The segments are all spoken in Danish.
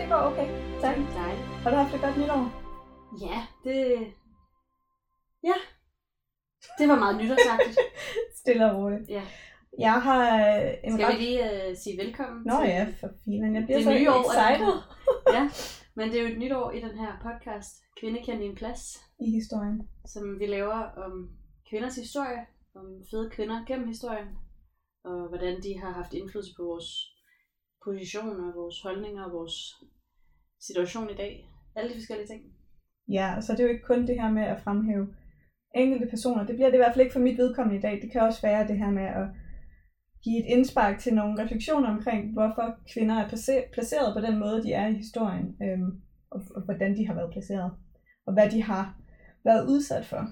det går okay. Tak. Dejligt. Har du haft et godt nytår? Ja, det... Ja. Det var meget nytårsagtigt. Stille og roligt. Ja. Jeg har øh, en Skal ret... vi lige uh, sige velkommen Nå til ja, for filen. Jeg bliver det så nye år? det excited her? ja, men det er jo et nyt år i den her podcast, Kvinde kender din plads, i historien. som vi laver om kvinders historie, om fede kvinder gennem historien, og hvordan de har haft indflydelse på vores positioner, vores holdninger vores situation i dag. Alle de forskellige ting. Ja, så det er jo ikke kun det her med at fremhæve enkelte personer. Det bliver det i hvert fald ikke for mit vedkommende i dag. Det kan også være det her med at give et indspark til nogle refleksioner omkring, hvorfor kvinder er place- placeret på den måde, de er i historien, øhm, og, og hvordan de har været placeret, og hvad de har været udsat for.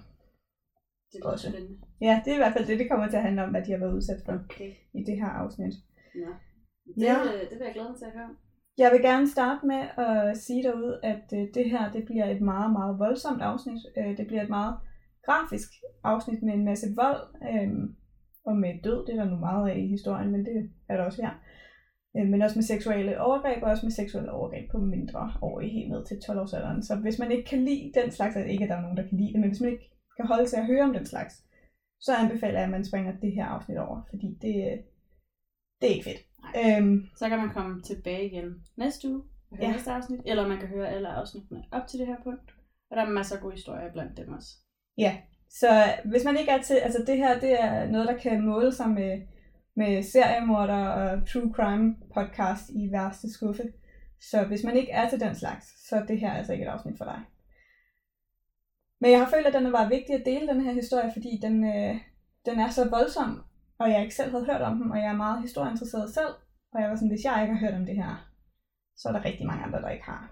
Det er Også. spændende. Ja, det er i hvert fald det, det kommer til at handle om, hvad de har været udsat for Okay. i det her afsnit. Ja. Det, Ja. ja. det vil jeg glæde mig til at høre. Jeg vil gerne starte med at sige derude, at øh, det her det bliver et meget, meget voldsomt afsnit. Øh, Det bliver et meget grafisk afsnit med en masse vold øh, og med død. Det er der nu meget af i historien, men det er der også her. Øh, Men også med seksuelle overgreb, og også med seksuelle overgreb på mindre år i helt ned til 12-årsalderen. Så hvis man ikke kan lide den slags, altså ikke at der er nogen, der kan lide det, men hvis man ikke kan holde til at høre om den slags, så anbefaler jeg, at man springer det her afsnit over, fordi det, øh, det er ikke fedt. Øhm, Så kan man komme tilbage igen næste uge og høre Ja. næste afsnit, eller man kan høre alle afsnittene op til det her punkt. Og der er masser af gode historier blandt dem også. Ja, så hvis man ikke er til, altså det her, det er noget, der kan måle sig med, med seriemorder og true crime podcast i værste skuffe. Så hvis man ikke er til den slags, så er det her altså ikke et afsnit for dig. Men jeg har følt, at den var vigtig at dele den her historie, fordi den, øh, den er så voldsom, og jeg ikke selv havde hørt om den, og jeg er meget historieinteresseret selv. Og jeg var sådan, hvis jeg ikke har hørt om det her, så er der rigtig mange andre, der ikke har.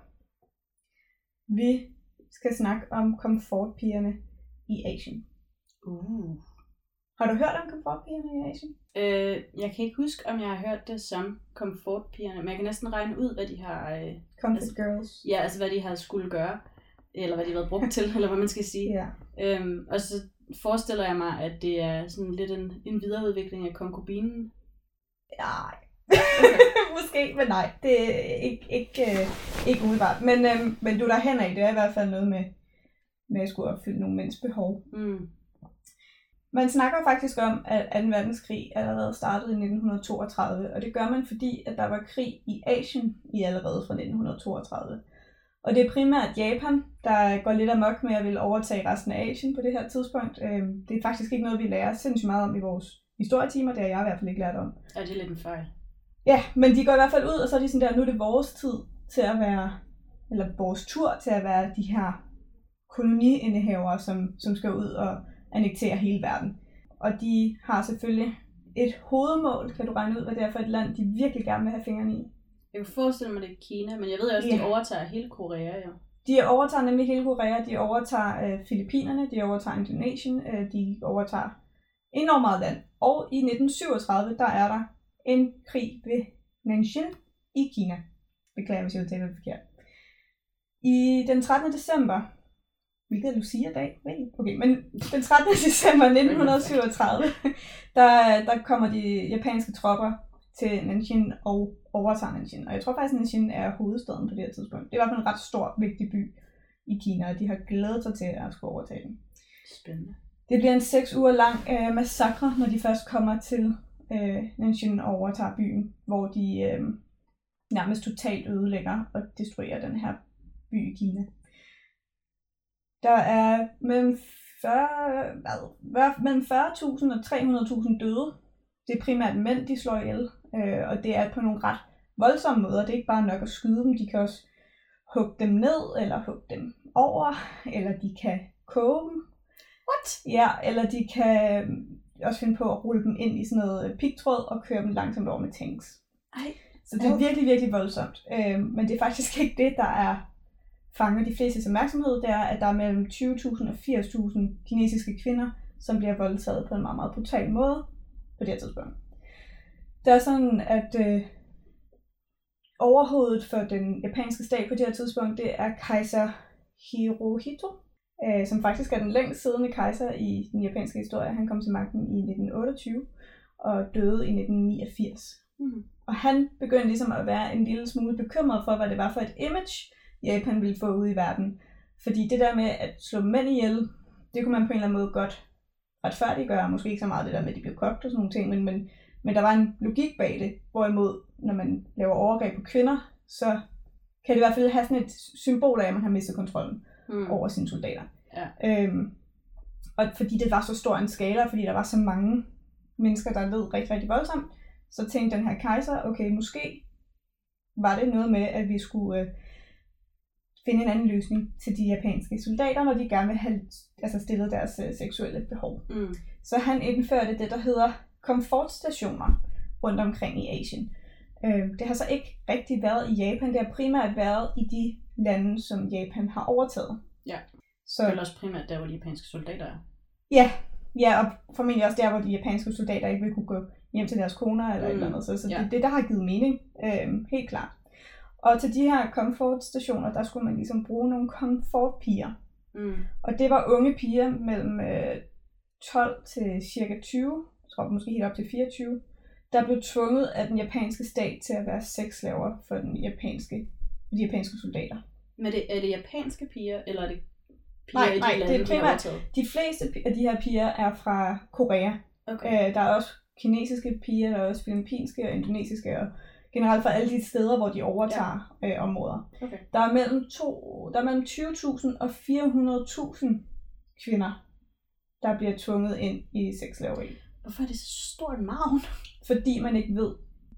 Vi skal snakke om komfortpigerne i Asien. Uh. Har du hørt om komfortpigerne i Asien? Øh, jeg kan ikke huske, om jeg har hørt det som komfortpigerne, men jeg kan næsten regne ud, hvad de har, øh, Comfort Altså- Girls. ja, altså hvad de har skulle gøre, eller hvad de har været brugt til, eller hvad man skal sige. Ja. Øhm, og så forestiller jeg mig, at det er sådan lidt en, en videreudvikling af konkubinen. Nej. Måske, men nej. Det er ikke, ikke, øh, ikke umiddelbart. Men, øh, men du der hen af, det er i hvert fald noget med, med at skulle opfylde nogle mænds behov. Mm. Man snakker faktisk om, at 2. verdenskrig allerede startede i 1932, og det gør man, fordi at der var krig i Asien i allerede fra 1932. Og det er primært Japan, der går lidt amok med at ville overtage resten af Asien på det her tidspunkt. Øhm, Det er faktisk ikke noget, vi lærer sindssygt meget om i vores historietimer, det har jeg i hvert fald ikke lært om. Er det lidt en fejl? Ja, men de går i hvert fald ud, og så er de sådan der, nu er det vores tid til at være, eller vores tur til at være de her koloniindehavere, som, som skal ud og annektere hele verden. Og de har selvfølgelig et hovedmål, kan du regne ud, hvad det er for et land, de virkelig gerne vil have fingrene i. Jeg kan forestille mig, det er Kina, men jeg ved også, at Ja. de overtager hele Korea jo. De overtager nemlig hele Korea, de overtager øh, Filippinerne, de overtager Indonesien, øh, de overtager enormt meget land. Og i 1937, der er der en krig ved Nanjing i Kina. Beklager, hvis jeg udtaler det forkert. I den 13. december, hvilket er Lucia-dag? Okay, men den 13. december 1937, der, der kommer de japanske tropper til Nanjing og overtager Nanjing. Og jeg tror faktisk, at Nanjing er hovedstaden på det her tidspunkt. Det er i hvert fald en ret stor, vigtig by i Kina, og de har glædet sig til at skulle overtage den. Spændende. Det bliver en seks uger lang øh, massakre, når de først kommer til øh, Nanjing og overtager byen, hvor de øh, nærmest totalt ødelægger og destruerer den her by i Kina. Der er mellem 40, hvad, mellem 40.000 og 300.000 døde. Det er primært mænd, de slår ihjel, øh, og det er på nogle ret voldsomme måder. Det er ikke bare nok at skyde dem, de kan også hugge dem ned, eller hugge dem over, eller de kan koge dem. What? Ja, eller de kan øhm, også finde på at rulle dem ind i sådan noget pigtråd og køre dem langsomt over med tanks. Ej. Så det er virkelig, virkelig voldsomt. Øhm, men det er faktisk ikke det, der er fanger de fleste opmærksomhed. Det er, at der er mellem 20.000 og 80.000 kinesiske kvinder, som bliver voldtaget på en meget, meget brutal måde på det her tidspunkt. Det er sådan, at øh, overhovedet for den japanske stat på det her tidspunkt, det er kejser Hirohito, øh, som faktisk er den længst siddende kejser i den japanske historie. Han kom til magten i 1928 og døde i 1989. Mm. Og han begyndte ligesom at være en lille smule bekymret for, hvad det var for et image, Japan ville få ud i verden. Fordi det der med at slå mænd ihjel, det kunne man på en eller anden måde godt retfærdiggøre. Måske ikke så meget det der med, at de blev kogt og sådan nogle ting, men, men, men der var en logik bag det. Hvorimod, når man laver overgreb på kvinder, så kan det i hvert fald have sådan et symbol af, at man har mistet kontrollen Mm. over sine soldater. Ja. Øhm, og fordi det var så stor en skala, fordi der var så mange mennesker, der led rigtig, rigtig voldsomt, så tænkte den her kejser, okay, måske var det noget med, at vi skulle øh, finde en anden løsning til de japanske soldater, når de gerne vil have altså, stillet deres øh, seksuelle behov. Mm. Så han indførte det, der hedder komfortstationer rundt omkring i Asien. Øh, det har så ikke rigtig været i Japan, det har primært været i de lande, som Japan har overtaget. Ja. Så, Det er vel også primært der, hvor de japanske soldater er. Ja, ja, og formentlig også der, hvor de japanske soldater ikke vil kunne gå hjem til deres koner eller mm. et Mm, eller andet. Så, så ja. det, det, der har givet mening, øhm, helt klart. Og til de her komfortstationer, der skulle man ligesom bruge nogle komfortpiger. Mm. Og det var unge piger mellem øh, 12 til cirka 20, jeg tror måske helt op til 24, der blev tvunget af den japanske stat til at være sexslaver for den japanske, de japanske soldater. Men det, er det japanske piger, eller er det piger Nej, i de nej, det er lande, de har primært- overtaget? De fleste af de her piger er fra Korea, Okay. Øh, der er også kinesiske piger, der er også filippinske og indonesiske, og generelt fra alle de steder, hvor de overtager ja. øh, områder. Okay. Der er mellem, to, der er mellem 20.000 og 400.000 kvinder, der bliver tvunget ind i sexslaveri. Hvorfor er det så stort navn? Fordi man ikke ved,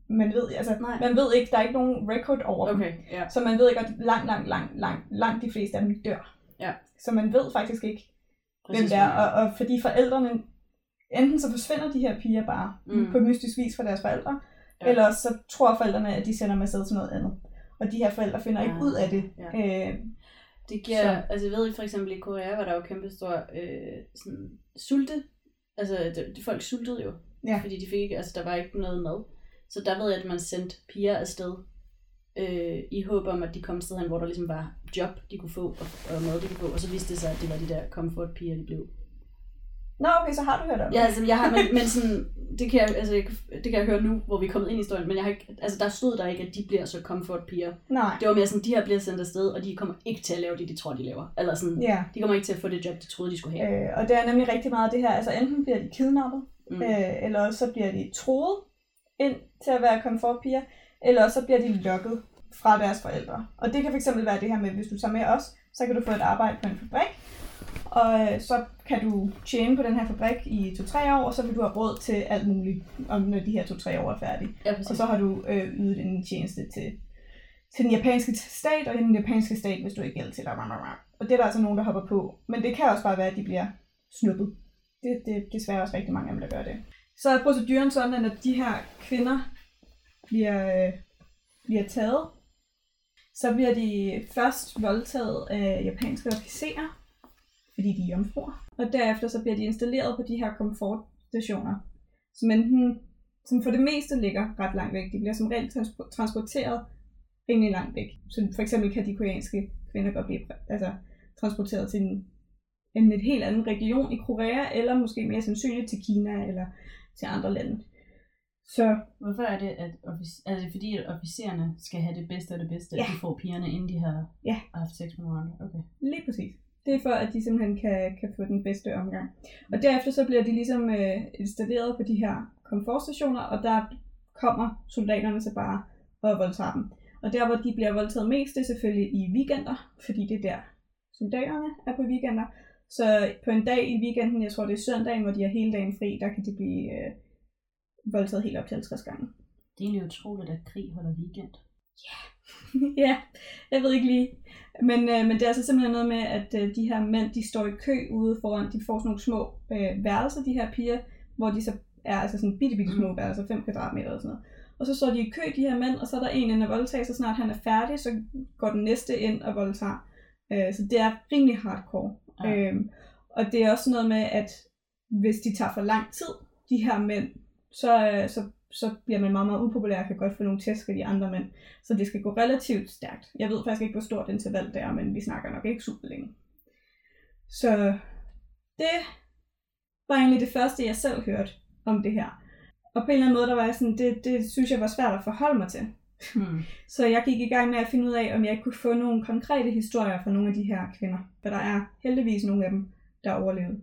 man ved, altså, Nej. man ved ikke, der er ikke nogen record over dem. Okay, ja. Så man ved ikke, at langt, langt, langt, langt, langt de fleste af dem dør. Ja. Så man ved faktisk ikke, hvem det er, ja. og, og fordi forældrene, enten så forsvinder de her piger bare Mm. på mystisk vis fra deres forældre, Ja. ja. eller også så tror forældrene, at de sender dem afsted til noget andet. Og de her forældre finder ikke Ja, ud af det. ja. Øh, Det giver, Så- altså jeg ved for eksempel i Korea var der jo kæmpe stor øh, sådan, sulte. Altså det, det, folk sultede jo, Ja. fordi de fik ikke, altså der var ikke noget mad. Så der ved jeg, at man sendte piger afsted øh, i håb om, at de kom et sted hen, hvor der ligesom var job, de kunne få, og, og mad, de kunne få. Og så viste det sig, at det var de der comfort piger, de blev. Nå, okay, så har du hørt om Ja, det. altså, jeg har, men, men sådan, det kan, jeg, altså, det kan jeg høre nu, hvor vi er kommet ind i historien, men jeg har ikke, altså, der stod der ikke, at de bliver så comfort piger. Nej. Det var mere sådan, de her bliver sendt afsted, og de kommer ikke til at lave det, de tror, de laver. Eller sådan, Ja. de kommer ikke til at få det job, de troede, de skulle have. Øh, og det er nemlig rigtig meget det her, altså enten bliver de kidnappet, Mm. øh, eller også så bliver de troet ind til at være komfortpiger, eller også så bliver de lokket fra deres forældre. Og det kan fx være det her med, hvis du tager med os, så kan du få et arbejde på en fabrik, og øh, så kan du tjene på den her fabrik i 2-3 år, og så vil du have råd til alt muligt, om når de her 2-3 år er færdige. Ja, præcis. Og så har du øh, ydet en tjeneste til, til den japanske stat, og den japanske stat, hvis du ikke gælder til dig. Og det er der altså nogen, der hopper på. Men det kan også bare være, at de bliver snuppet. Det, det er desværre også rigtig mange af dem, der gør det. Så er proceduren sådan, at når de her kvinder bliver, øh, bliver taget, så bliver de først voldtaget af japanske officerer, fordi de er jomfruer. Og derefter så bliver de installeret på de her komfortstationer, som enten som for det meste ligger ret langt væk. De bliver som regel trans- transporteret rimelig langt væk. Så for eksempel kan de koreanske kvinder godt blive altså, transporteret til en, en et helt anden region i Korea, eller måske mere sandsynligt til Kina eller til andre lande. Så Hvorfor er det, at offic- er det fordi, at officererne skal have det bedste af det bedste, Ja. at de får pigerne, inden de har Ja. haft sex med andre? Okay. Lige præcis. Det er for, at de simpelthen kan, kan få den bedste omgang. Og derefter så bliver de ligesom øh, installeret på de her komfortstationer, og der kommer soldaterne så bare og voldtager dem. Og der, hvor de bliver voldtaget mest, det er selvfølgelig i weekender, fordi det er der, soldaterne er på weekender. Så på en dag i weekenden, jeg tror det er søndagen, hvor de har hele dagen fri, der kan de blive øh, voldtaget helt op til 50 gange. Det er egentlig utroligt, at krig holder weekend. ja, jeg ved ikke lige. Men, øh, men det er altså simpelthen noget med, at øh, de her mænd, de står i kø ude foran, de får sådan nogle små øh, værelser, de her piger, hvor de så er altså sådan bitte, bitte små Mm. værelser, 5 kvadratmeter eller sådan noget. Og så står de i kø, de her mænd, og så er der en inde at voldtage, så snart han er færdig, så går den næste ind og voldtager. Øh, så det er rimelig hardcore. Ja. Øhm, og det er også noget med, at hvis de tager for lang tid, de her mænd, så, øh, så, så bliver man meget, meget upopulær og kan godt få nogle tæsk af de andre mænd. Så det skal gå relativt stærkt. Jeg ved faktisk ikke, hvor stort interval det er, men vi snakker nok ikke super længe. Så det var egentlig det første, jeg selv hørte om det her. Og på en eller anden måde, der var jeg sådan, det, det synes jeg var svært at forholde mig til. Mm. Så jeg gik i gang med at finde ud af, om jeg kunne få nogle konkrete historier fra nogle af de her kvinder. For der er heldigvis nogle af dem, der er overlevet.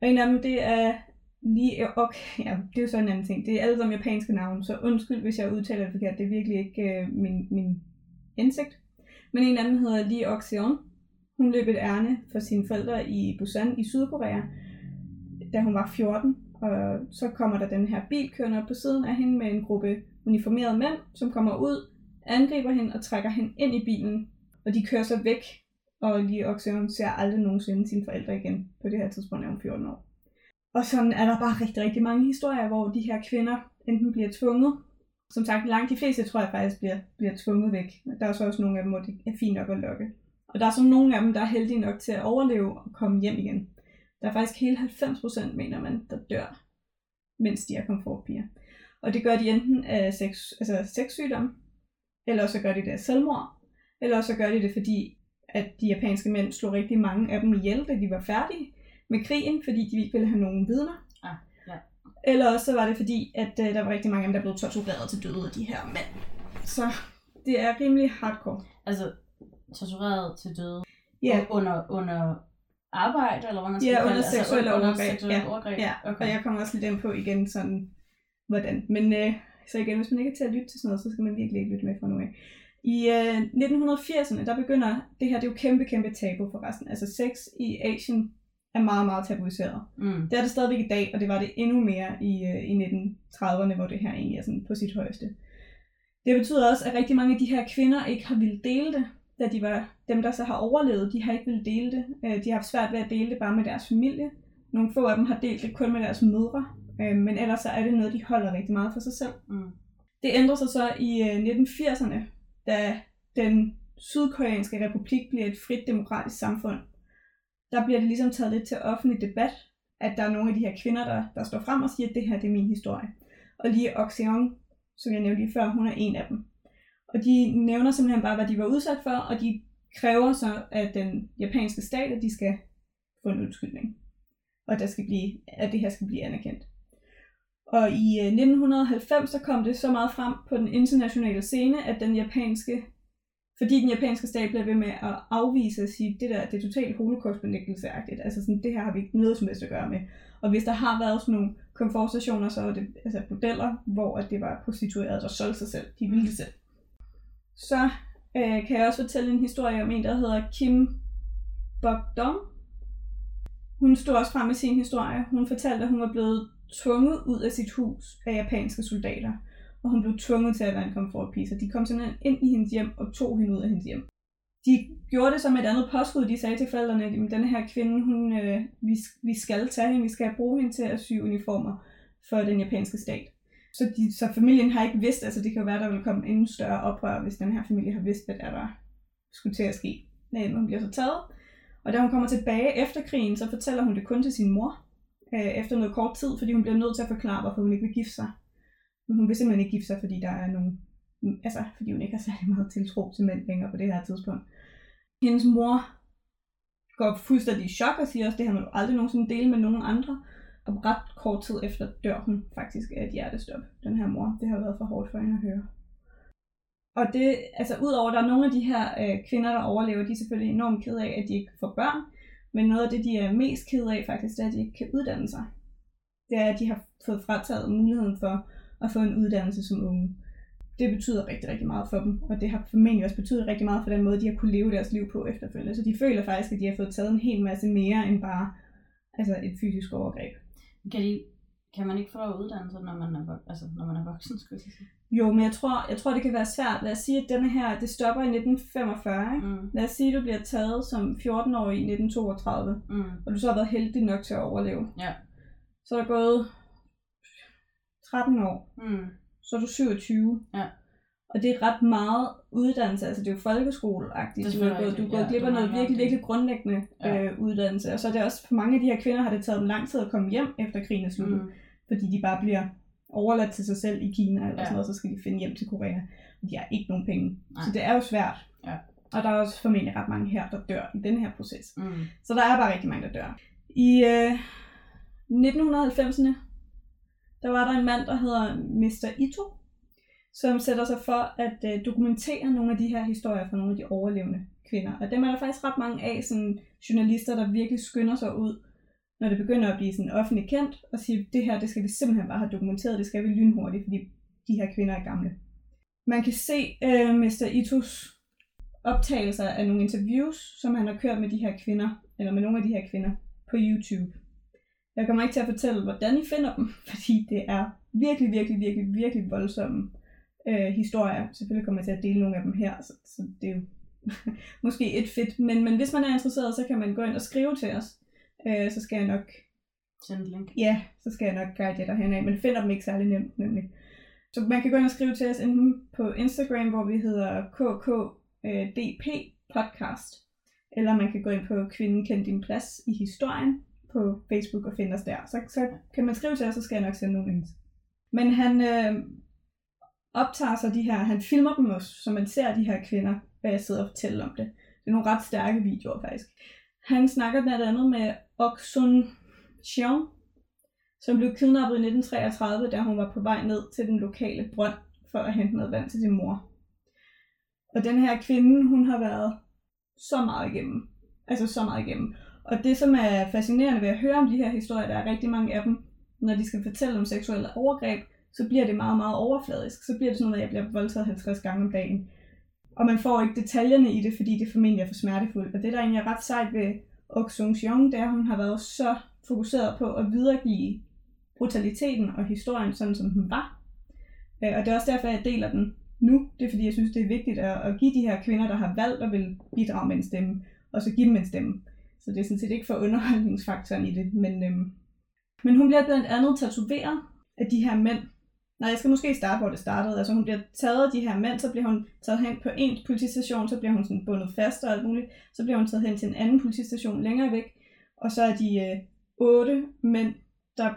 Og en af dem, det er lige... Øh, okay, ja, det er jo sådan en anden ting. Det er alle sammen japanske navne, så undskyld, hvis jeg udtaler det forkert. Det er virkelig ikke øh, min, min indsigt. Men en anden hedder Lee Oxeon. Hun løb et ærne for sine forældre i Busan i Sydkorea, da hun var 14. Og så kommer der den her bil kørende op på siden af hende med en gruppe uniformerede mænd, som kommer ud, angriber hende og trækker hende ind i bilen. Og de kører så væk, og Lee Oxeon ser aldrig nogensinde sine forældre igen. På det her tidspunkt er hun 14 år. Og sådan er der bare rigtig, rigtig mange historier, hvor de her kvinder enten bliver tvunget, som sagt langt de fleste tror jeg faktisk bliver, bliver tvunget væk. Der er så også nogle af dem, hvor det er fint nok at lokke. Og der er så nogle af dem, der er heldige nok til at overleve og komme hjem igen. Der er faktisk hele 90% mener man, der dør, mens de er komfortpiger. Og det gør de enten af sex, altså sexsygdom, eller så gør de det af selvmord, eller så gør de det, fordi at de japanske mænd slog rigtig mange af dem ihjel, da de var færdige med krigen, fordi de ikke ville have nogen vidner. Ah, ja. Eller også så var det fordi, at uh, der var rigtig mange af dem, der blev tortureret til døde af de her mænd. Så det er rimelig hardcore. Altså, tortureret til døde Ja, under, under arbejde, eller hvad man skal Ja, kalde under det? Altså, seksuelle under overgreb, seksuelle ja. overgreb. ja. Okay. og jeg kommer også lidt ind på igen sådan, hvordan. Men øh, så igen, hvis man ikke er til at lytte til sådan noget, så skal man virkelig ikke lytte med fra nu af. I øh, 1980'erne, der begynder, det her det er jo kæmpe, kæmpe tabu forresten. Altså sex i Asien er meget, meget tabuiseret. Mm. Det er det stadigvæk i dag, og det var det endnu mere i, øh, i 1930'erne, hvor det her egentlig er sådan på sit højeste. Det betyder også, at rigtig mange af de her kvinder ikke har ville dele det, da de var dem, der så har overlevet, de har ikke ville dele det. Øh, De har haft svært ved at dele det bare med deres familie. Nogle få af dem har delt det kun med deres mødre, øh, men ellers så er det noget, de holder rigtig meget for sig selv. Mm. Det ændrer sig så i øh, 1980'erne, da den sydkoreanske republik bliver et frit demokratisk samfund. Der bliver det ligesom taget lidt til offentlig debat, at der er nogle af de her kvinder, der, der står frem og siger, at det her det er min historie. Og lige Oxeon, som jeg nævnte lige før, hun er en af dem. Og de nævner simpelthen bare, hvad de var udsat for, og de kræver så, at den japanske stat, at de skal få en undskyldning. Og der skal blive, at det her skal blive anerkendt. Og i øh, 1990 så kom det så meget frem på den internationale scene, at den japanske, fordi den japanske stat blev ved med at afvise og sige, det der det er totalt holocaustbenægtelseagtigt, altså sådan, det her har vi ikke noget som helst at gøre med. Og hvis der har været sådan nogle komfortstationer, så er det altså modeller, hvor at det var prostituerede, der solgte sig selv. De ville det selv. Så øh, kan jeg også fortælle en historie om en, der hedder Kim Bok-dong. Hun stod også frem med sin historie. Hun fortalte, at hun var blevet tvunget ud af sit hus af japanske soldater. Og hun blev tvunget til at være en komfortpige. De kom simpelthen ind i hendes hjem og tog hende ud af hendes hjem. De gjorde det som et andet påskud. De sagde til forældrene, at den her kvinde, hun, øh, vi, vi skal tage hende, vi skal bruge hende til at sy uniformer for den japanske stat. Så, de, så familien har ikke vidst, altså det kan jo være, der vil komme endnu større oprør, hvis den her familie har vidst, hvad der, er, der skulle til at ske. Men hun bliver så taget, og da hun kommer tilbage efter krigen, så fortæller hun det kun til sin mor, øh, efter noget kort tid, fordi hun bliver nødt til at forklare, hvorfor hun ikke vil gifte sig. Men hun vil simpelthen ikke gifte sig, fordi der er nogle, mm, altså fordi hun ikke har særlig meget tiltro til mænd længere på det her tidspunkt. Hendes mor går fuldstændig i chok og siger også, det her må du aldrig nogensinde dele med nogen andre. Og ret kort tid efter dør hun faktisk af et hjertestop, den her mor. Det har været for hårdt for hende at høre. Og det, altså udover at der er nogle af de her øh, kvinder, der overlever, de er selvfølgelig enormt ked af, at de ikke får børn. Men noget af det, de er mest ked af faktisk, det er, at de ikke kan uddanne sig. Det er, at de har fået frataget muligheden for at få en uddannelse som unge. Det betyder rigtig, rigtig meget for dem, og det har formentlig også betydet rigtig meget for den måde, de har kunne leve deres liv på efterfølgende. Så de føler faktisk, at de har fået taget en hel masse mere end bare altså et fysisk overgreb. Kan, de, kan man ikke få lov at uddanne sig, når man er, altså, når man er voksen, skulle jeg sige? Jo, men jeg tror, jeg tror, det kan være svært. Lad os sige, at denne her, det stopper i 1945. Ikke? Mm. Lad os sige, at du bliver taget som 14-årig i 1932, Mm. og du så har været heldig nok til at overleve. Ja. Så er der gået 13 år, Mm. så er du 27. Ja. Og det er ret meget uddannelse, altså det er jo folkeskoleagtigt. Du selvfølgelig gået, du er rigtigt, gået ja, glip af noget virkelig, virkelig grundlæggende Ja. øh, uddannelse. Og så er det også, for mange af de her kvinder har det taget dem lang tid at komme hjem efter krigen er sluttet. Mm. fordi de bare bliver overladt til sig selv i Kina eller Ja. sådan noget, så skal de finde hjem til Korea. Og de har ikke nogen penge. Nej. Så det er jo svært. Ja. Og der er også formentlig ret mange her, der dør i den her proces. Mm. Så der er bare rigtig mange, der dør. I øh, 1990'erne, der var der en mand, der hedder Mr. Ito, som sætter sig for at øh, dokumentere nogle af de her historier fra nogle af de overlevende kvinder. Og dem er der faktisk ret mange af, sådan journalister, der virkelig skynder sig ud, når det begynder at blive sådan offentligt kendt, og siger, det her, det skal vi simpelthen bare have dokumenteret, det skal vi lynhurtigt, fordi de her kvinder er gamle. Man kan se øh, Mr. Itos optagelser af nogle interviews, som han har kørt med de her kvinder, eller med nogle af de her kvinder, på YouTube. Jeg kommer ikke til at fortælle, hvordan I finder dem, fordi det er virkelig, virkelig, virkelig, virkelig voldsomme øh, historier. Selvfølgelig kommer jeg til at dele nogle af dem her, så, så det er jo måske et fedt. Men, men hvis man er interesseret, så kan man gå ind og skrive til os. Øh, så skal jeg nok... Send et link. Ja, så skal jeg nok guide jer derhen af, men finder dem ikke særlig nemt, nemlig. Så man kan gå ind og skrive til os enten på Instagram, hvor vi hedder KKDP podcast, eller man kan gå ind på Kvinden kendt din plads i historien på Facebook og finde os der. Så, så kan man skrive til os, så skal jeg nok sende nogle links. Men han øh, optager sig de her, han filmer dem også, så man ser de her kvinder, hvad jeg sidder og fortæller om det. Det er nogle ret stærke videoer faktisk. Han snakker blandt andet med Oksun Chion, som blev kidnappet i 1933, da hun var på vej ned til den lokale brønd for at hente noget vand til sin mor. Og den her kvinde, hun har været så meget igennem. Altså så meget igennem. Og det, som er fascinerende ved at høre om de her historier, der er rigtig mange af dem, når de skal fortælle om seksuelle overgreb, så bliver det meget, meget overfladisk. Så bliver det sådan noget, at jeg bliver voldtaget 50 gange om dagen. Og man får ikke detaljerne i det, fordi det formentlig er for smertefuldt. Og det, der egentlig er ret sejt ved Ok Sung Jong, det er, at hun har været så fokuseret på at videregive brutaliteten og historien, sådan som den var. Øh, og det er også derfor, jeg deler den nu. Det er fordi, jeg synes, det er vigtigt at, give de her kvinder, der har valgt at vil bidrage med en stemme, og så give dem en stemme. Så det er sådan set ikke for underholdningsfaktoren i det. Men, øhm, men hun bliver blandt andet tatoveret af de her mænd. Nej, jeg skal måske starte, hvor det startede. Altså hun bliver taget af de her mænd, så bliver hun taget hen på en politistation, så bliver hun sådan bundet fast og alt muligt. Så bliver hun taget hen til en anden politistation længere væk. Og så er de øh, otte mænd, der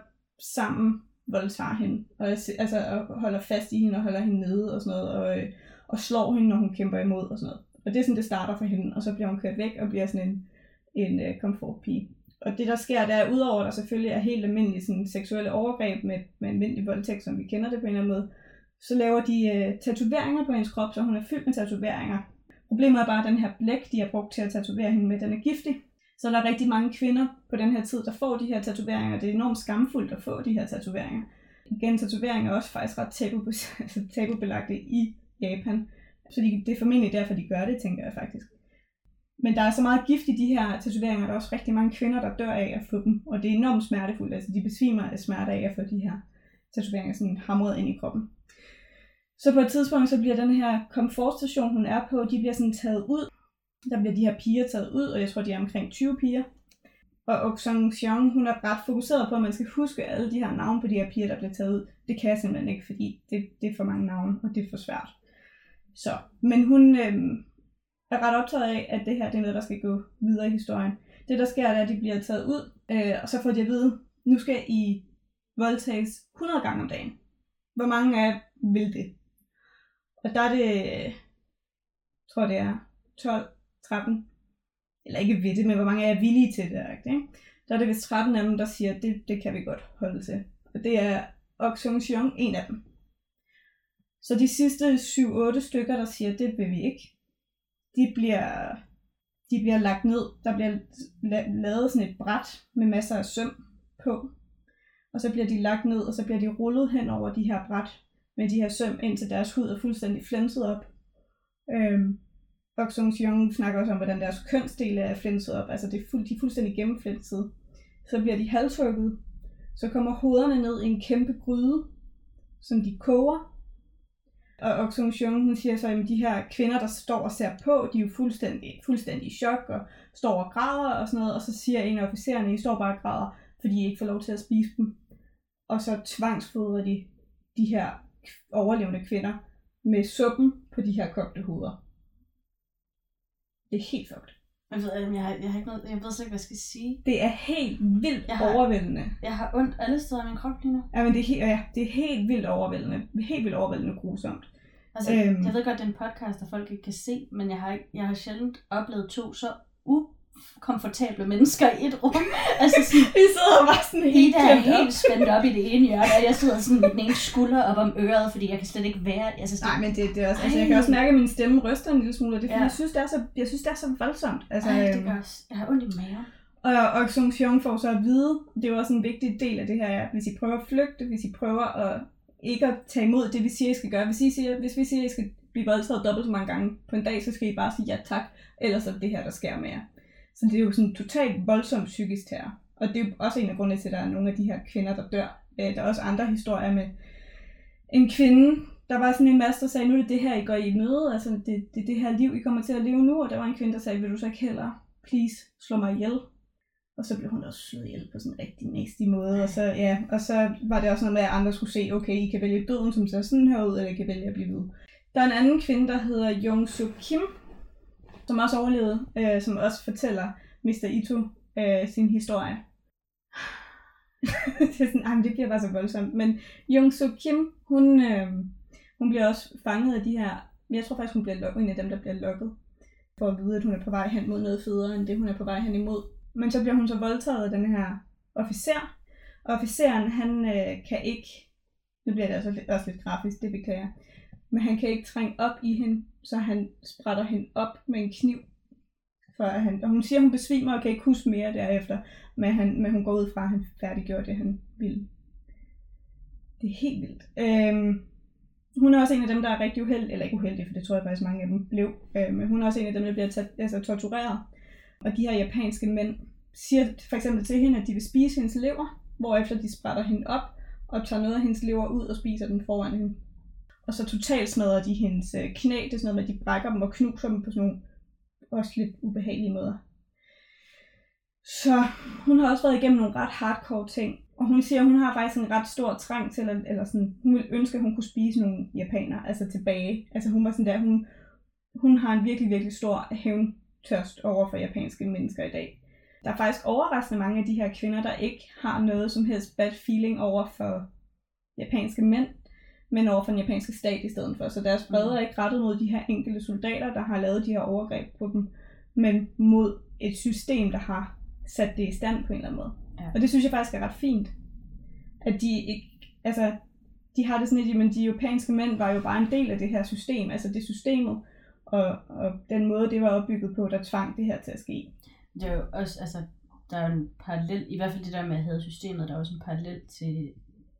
sammen voldtager hende. Og, altså, og holder fast i hende og holder hende nede og sådan noget. Og, øh, og slår hende, når hun kæmper imod og sådan noget. Og det er sådan, det starter for hende. Og så bliver hun kørt væk og bliver sådan en, en øh, komfortpige. Og det, der sker, der er udover, at der selvfølgelig er helt almindelige sådan, seksuelle overgreb med, med almindelig voldtægt, som vi kender det på en eller anden måde, så laver de øh, tatoveringer på hendes krop, så hun er fyldt med tatoveringer. Problemet er bare, at den her blæk, de har brugt til at tatovere hende med, den er giftig. Så der er rigtig mange kvinder på den her tid, der får de her tatoveringer. Det er enormt skamfuldt at få de her tatoveringer. Igen, tatoveringer er også faktisk ret tabu, tabubelagte i Japan. Så de, det er formentlig derfor, de gør det, tænker jeg faktisk. Men der er så meget gift i de her tatoveringer, der er også rigtig mange kvinder, der dør af at få dem. Og det er enormt smertefuldt. Altså, de besvimer af smerte af at få de her tatoveringer sådan hamret ind i kroppen. Så på et tidspunkt, så bliver den her komfortstation, hun er på, de bliver sådan taget ud. Der bliver de her piger taget ud, og jeg tror, de er omkring 20 piger. Og Ok Song Xiong, hun er ret fokuseret på, at man skal huske alle de her navne på de her piger, der bliver taget ud. Det kan jeg simpelthen ikke, fordi det, det er for mange navne, og det er for svært. Så, men hun øh, er ret optaget af, at det her det er noget, der skal gå videre i historien. Det, der sker, er, at de bliver taget ud, øh, og så får de at vide, nu skal I voldtages 100 gange om dagen. Hvor mange af jer vil det? Og der er det, jeg tror det er 12, 13, eller ikke ved det, men hvor mange er villige til det, ikke? Der er det vist 13 af dem, der siger, det, det kan vi godt holde til. Og det er Ok Sung Xiong, en af dem. Så de sidste 7-8 stykker, der siger, det vil vi ikke, de bliver, de bliver lagt ned. Der bliver lavet sådan et bræt med masser af søm på. Og så bliver de lagt ned, og så bliver de rullet hen over de her bræt med de her søm, indtil deres hud er fuldstændig flænset op. Øhm, Bok Sung Jung snakker også om, hvordan deres kønsdele er flænset op. Altså det er fuld, de er fuldstændig gennemflænset. Så bliver de halshugget. Så kommer hovederne ned i en kæmpe gryde, som de koger. Og Ok Jung, hun siger så, at de her kvinder, der står og ser på, de er jo fuldstændig, fuldstændig i chok og står og græder og sådan noget. Og så siger en af officererne, I står bare og græder, fordi I ikke får lov til at spise dem. Og så tvangsfodrer de de her overlevende kvinder med suppen på de her kogte hoveder. Det er helt fucked. Jeg ved, jeg, har, jeg, har ikke noget, jeg ved slet ikke, hvad jeg skal sige. Det er helt vildt Jeg har- overvældende. Jeg har ondt alle steder i min krop lige nu. Ja, men det er, helt, ja, det er helt vildt overvældende. Helt vildt overvældende grusomt. Altså, øhm. jeg ved godt, det er en podcast, der folk ikke kan se, men jeg har, ikke, jeg har sjældent oplevet to så komfortable mennesker i et rum. altså sådan, Vi sidder bare sådan helt Ida er helt spændt op i det ene hjørne, og jeg sidder sådan med den ene skulder op om øret, fordi jeg kan slet ikke være... Altså sådan, Nej, men det, det er også, altså, jeg kan også mærke, at min stemme ryster en lille smule, og det er Ja. jeg, synes, det er så, jeg synes, det er så voldsomt. Altså, Ej, det øhm, gør også. Jeg har ondt i maven. Og, og Sung Hyung får så at vide, det er jo også en vigtig del af det her, at hvis I prøver at flygte, hvis I prøver at ikke at tage imod det, vi siger, I skal gøre. Hvis, I siger, hvis vi siger, at I skal blive voldtaget dobbelt så mange gange på en dag, så skal I bare sige ja tak, ellers er det det her, der sker med jer. Så det er jo sådan totalt voldsom psykisk terror. Og det er jo også en af grundene til, at der er nogle af de her kvinder, der dør. Øh, Der er også andre historier med en kvinde, der var sådan en masse, der sagde, nu er det det her, I går i møde, altså det, det er det her liv, I kommer til at leve nu, og der var en kvinde, der sagde, vil du så ikke heller, please, slå mig ihjel. Og så blev hun også slået ihjel på sådan en rigtig nasty måde, og så, ja, og så var det også noget med, at andre skulle se, okay, I kan vælge døden, som ser sådan her ud, eller I kan vælge at blive ved. Der er en anden kvinde, der hedder Jung Suk Kim, som også overlevede, øh, som også fortæller Mr. Ito øh, sin historie. det, er sådan, ej, men det bliver bare så voldsomt. Men Jung Soo Kim, hun, øh, hun bliver også fanget af de her... Jeg tror faktisk, hun bliver lukket, en af dem, der bliver lukket. For at vide, at hun er på vej hen mod noget federe, end det, hun er på vej hen imod. Men så bliver hun så voldtaget af den her officer. Og officeren, han øh, kan ikke... Nu bliver det også, også lidt grafisk, det beklager jeg. Men han kan ikke trænge op i hende, så han sprætter hende op med en kniv. For at han, og hun siger, at hun besvimer og kan ikke huske mere derefter. Men, han, men hun går ud fra, at han færdiggjorde det, han ville. Det er helt vildt. Øhm, hun er også en af dem, der er rigtig uheldig, eller ikke uheldig, for det tror jeg faktisk mange af dem blev, øh, men hun er også en af dem, der bliver tæt, altså, tortureret. Og de her japanske mænd siger for eksempel til hende, at de vil spise hendes lever, hvorefter de sprætter hende op og tager noget af hendes lever ud og spiser den foran hende. Og så totalt smadrer de hendes øh, knæ, det er sådan noget med, at de brækker dem og knuser dem på sådan nogle også lidt ubehagelige måder. Så hun har også været igennem nogle ret hardcore ting. Og hun siger, at hun har faktisk en ret stor trang til, at, eller sådan, hun ville ønske, at hun kunne spise nogle japaner, altså tilbage. Altså hun var sådan der, hun, hun har en virkelig, virkelig stor hævntørst over for japanske mennesker i dag. Der er faktisk overraskende mange af de her kvinder, der ikke har noget som helst bad feeling over for japanske mænd, men over for den japanske stat i stedet for. Så deres vrede er ikke rettet mod de her enkelte soldater, der har lavet de her overgreb på dem, men mod et system, der har sat det i stand på en eller anden måde. Ja. Og det synes jeg faktisk er ret fint. At de ikke, altså, de har det sådan lidt, men de japanske mænd var jo bare en del af det her system, altså det systemet, og, og den måde, det var opbygget på, der tvang det her til at ske. Det er jo også, altså, der er jo en parallel, i hvert fald det der med at have systemet, der er også en parallel til,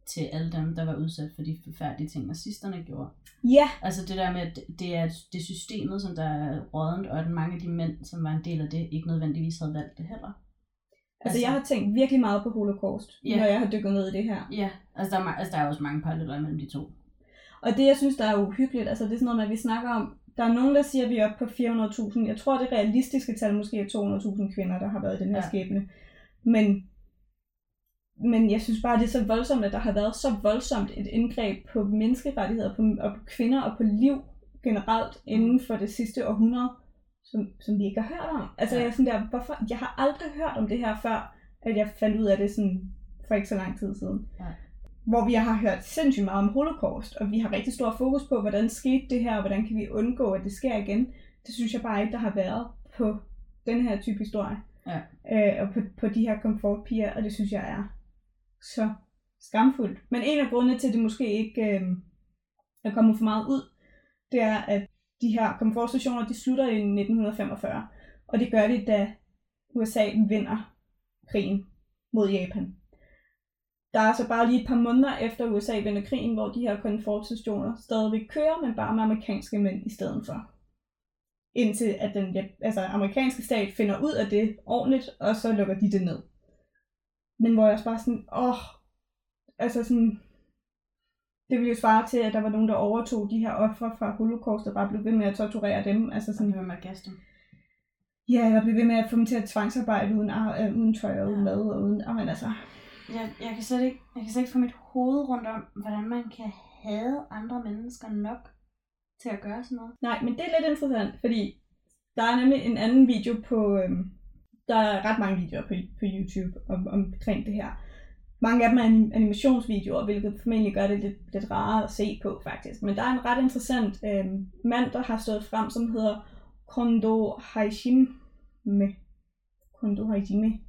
til alle dem, der var udsat for de forfærdelige ting, nazisterne gjorde. Ja, Altså det der med, at det er det er systemet, som der er rådent, og at mange af de mænd, som var en del af det, ikke nødvendigvis havde valgt det heller. altså jeg har tænkt virkelig meget på holocaust, Ja. når jeg har dykket ned i det her. Ja, altså der er, altså der er også mange paralleller mellem de to. Og det, jeg synes, der er uhyggeligt, altså det er sådan noget at vi snakker om, der er nogen, der siger, at vi er oppe på 400.000. Jeg tror, det realistiske tal måske er 200.000 kvinder, der har været i den her ja. skæbne. Men, men jeg synes bare, det er så voldsomt, at der har været så voldsomt et indgreb på menneskerettigheder, på, og på kvinder og på liv generelt inden for det sidste århundrede, som, som vi ikke har hørt om. Altså Ja. jeg er sådan der, hvorfor? Jeg har aldrig hørt om det her før, at jeg fandt ud af det sådan for ikke så lang tid siden hvor vi har hørt sindssygt meget om holocaust, og vi har rigtig stor fokus på, hvordan skete det her, og hvordan kan vi undgå, at det sker igen. Det synes jeg bare ikke, der har været på den her type historie. Ja. Øh, og på, på de her komfortpiger, og det synes jeg er så skamfuldt. Men en af grundene til, at det måske ikke øh, er kommet for meget ud, det er, at de her komfortstationer, de slutter i 1945. Og det gør de, da USA vinder krigen mod Japan. Der er så bare lige et par måneder efter USA vinder krigen, hvor de her komfortstationer stadigvæk kører, men bare med amerikanske mænd i stedet for. Indtil at den altså, amerikanske stat finder ud af det ordentligt, og så lukker de det ned. Men hvor jeg også bare sådan, åh, altså sådan, det ville jo svare til, at der var nogen, der overtog de her ofre fra holocaust, og bare blev ved med at torturere dem. Altså Så sådan, kan man gasse dem. ja, der blev ved med at få dem til at tvangsarbejde uden, øh, uden tøj og uden Ja. mad og uden, og men altså, Jeg, jeg, kan slet ikke, jeg kan slet ikke få mit hoved rundt om, hvordan man kan have andre mennesker nok til at gøre sådan noget. Nej, men det er lidt interessant, fordi der er nemlig en anden video på... Øhm, der er ret mange videoer på, på YouTube om, omkring det her. Mange af dem er animationsvideoer, hvilket formentlig gør det lidt, lidt rarere at se på, faktisk. Men der er en ret interessant øh, mand, der har stået frem, som hedder Kondo Hajime. Kondo Hajime.